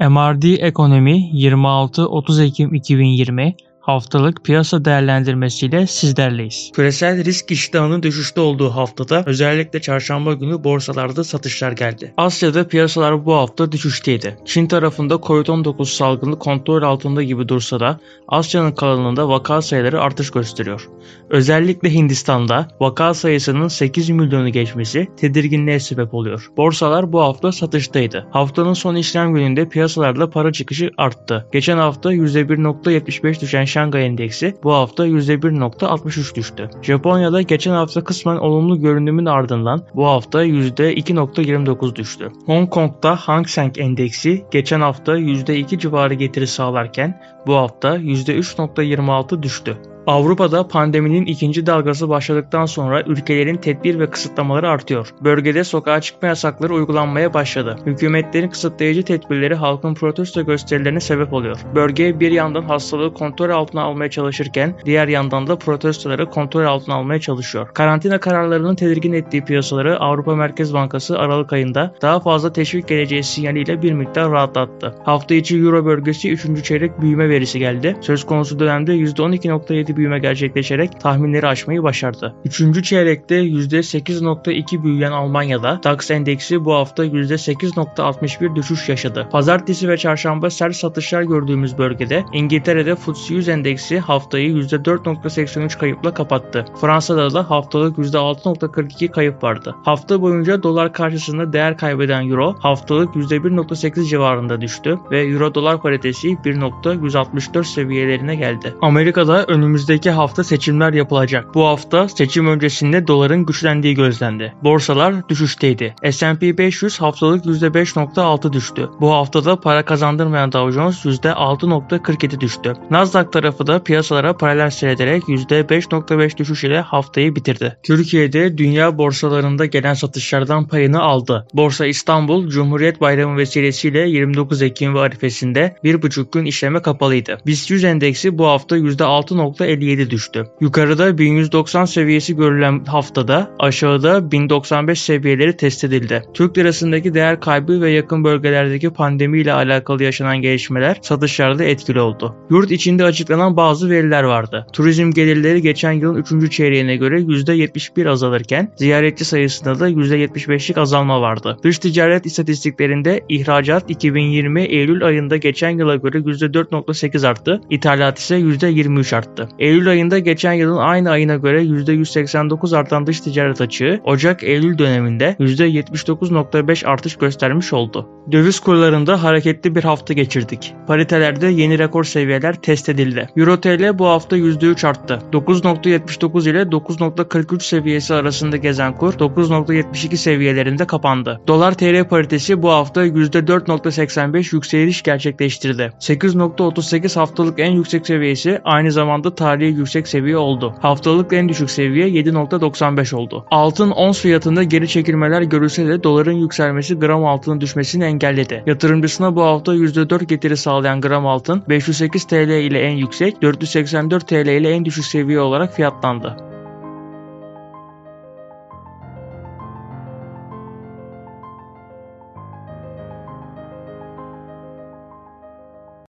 MRD Ekonomi 26-30 Ekim 2020 haftalık piyasa değerlendirmesiyle sizlerleyiz. Küresel risk iştahının düşüşte olduğu haftada özellikle çarşamba günü borsalarda satışlar geldi. Asya'da piyasalar bu hafta düşüşteydi. Çin tarafında COVID-19 salgını kontrol altında gibi dursa da Asya'nın kalanında vaka sayıları artış gösteriyor. Özellikle Hindistan'da vaka sayısının 8 milyonu geçmesi tedirginliğe sebep oluyor. Borsalar bu hafta satıştaydı. Haftanın son işlem gününde piyasalarda para çıkışı arttı. Geçen hafta %1.75 düşen Şangay Endeksi bu hafta %1.63 düştü. Japonya'da geçen hafta kısmen olumlu görünümün ardından bu hafta %2.29 düştü. Hong Kong'da Hang Seng Endeksi geçen hafta %2 civarı getiri sağlarken bu hafta %3.26 düştü. Avrupa'da pandeminin ikinci dalgası başladıktan sonra ülkelerin tedbir ve kısıtlamaları artıyor. Bölgede sokağa çıkma yasakları uygulanmaya başladı. Hükümetlerin kısıtlayıcı tedbirleri halkın protesto gösterilerine sebep oluyor. Bölge bir yandan hastalığı kontrol altına almaya çalışırken diğer yandan da protestoları kontrol altına almaya çalışıyor. Karantina kararlarının tedirgin ettiği piyasaları Avrupa Merkez Bankası Aralık ayında daha fazla teşvik geleceği sinyaliyle bir miktar rahatlattı. Hafta içi Euro bölgesi 3. çeyrek büyüme verisi geldi. Söz konusu dönemde %12.7 büyüme gerçekleşerek tahminleri aşmayı başardı. Üçüncü çeyrekte %8.2 büyüyen Almanya'da DAX endeksi bu hafta %8.61 düşüş yaşadı. Pazartesi ve çarşamba sert satışlar gördüğümüz bölgede İngiltere'de FTSE 100 endeksi haftayı %4.83 kayıpla kapattı. Fransa'da da haftalık %6.42 kayıp vardı. Hafta boyunca dolar karşısında değer kaybeden euro haftalık %1.8 civarında düştü ve euro dolar paritesi 1.164 seviyelerine geldi. Amerika'da önümüzdeki önümüzdeki hafta seçimler yapılacak. Bu hafta seçim öncesinde doların güçlendiği gözlendi. Borsalar düşüşteydi. S&P 500 haftalık %5.6 düştü. Bu haftada para kazandırmayan Dow Jones %6.47 düştü. Nasdaq tarafı da piyasalara paralel seyrederek %5.5 düşüş ile haftayı bitirdi. Türkiye'de dünya borsalarında gelen satışlardan payını aldı. Borsa İstanbul Cumhuriyet Bayramı vesilesiyle 29 Ekim ve arifesinde 1,5 gün işleme kapalıydı. BIST 100 endeksi bu hafta %6.50 %57 düştü. Yukarıda 1190 seviyesi görülen haftada aşağıda 1095 seviyeleri test edildi. Türk lirasındaki değer kaybı ve yakın bölgelerdeki pandemi ile alakalı yaşanan gelişmeler satışlarda etkili oldu. Yurt içinde açıklanan bazı veriler vardı. Turizm gelirleri geçen yılın 3. çeyreğine göre %71 azalırken ziyaretçi sayısında da %75'lik azalma vardı. Dış ticaret istatistiklerinde ihracat 2020 Eylül ayında geçen yıla göre %4.8 arttı, ithalat ise %23 arttı. Eylül ayında geçen yılın aynı ayına göre %189 artan dış ticaret açığı Ocak-Eylül döneminde %79.5 artış göstermiş oldu. Döviz kurlarında hareketli bir hafta geçirdik. Paritelerde yeni rekor seviyeler test edildi. Euro TL bu hafta %3 arttı. 9.79 ile 9.43 seviyesi arasında gezen kur 9.72 seviyelerinde kapandı. Dolar TL paritesi bu hafta %4.85 yükseliş gerçekleştirdi. 8.38 haftalık en yüksek seviyesi aynı zamanda tarihi yüksek seviye oldu. Haftalık en düşük seviye 7.95 oldu. Altın ons fiyatında geri çekilmeler görülse de doların yükselmesi gram altının düşmesini engelledi. Yatırımcısına bu hafta %4 getiri sağlayan gram altın 508 TL ile en yüksek, 484 TL ile en düşük seviye olarak fiyatlandı.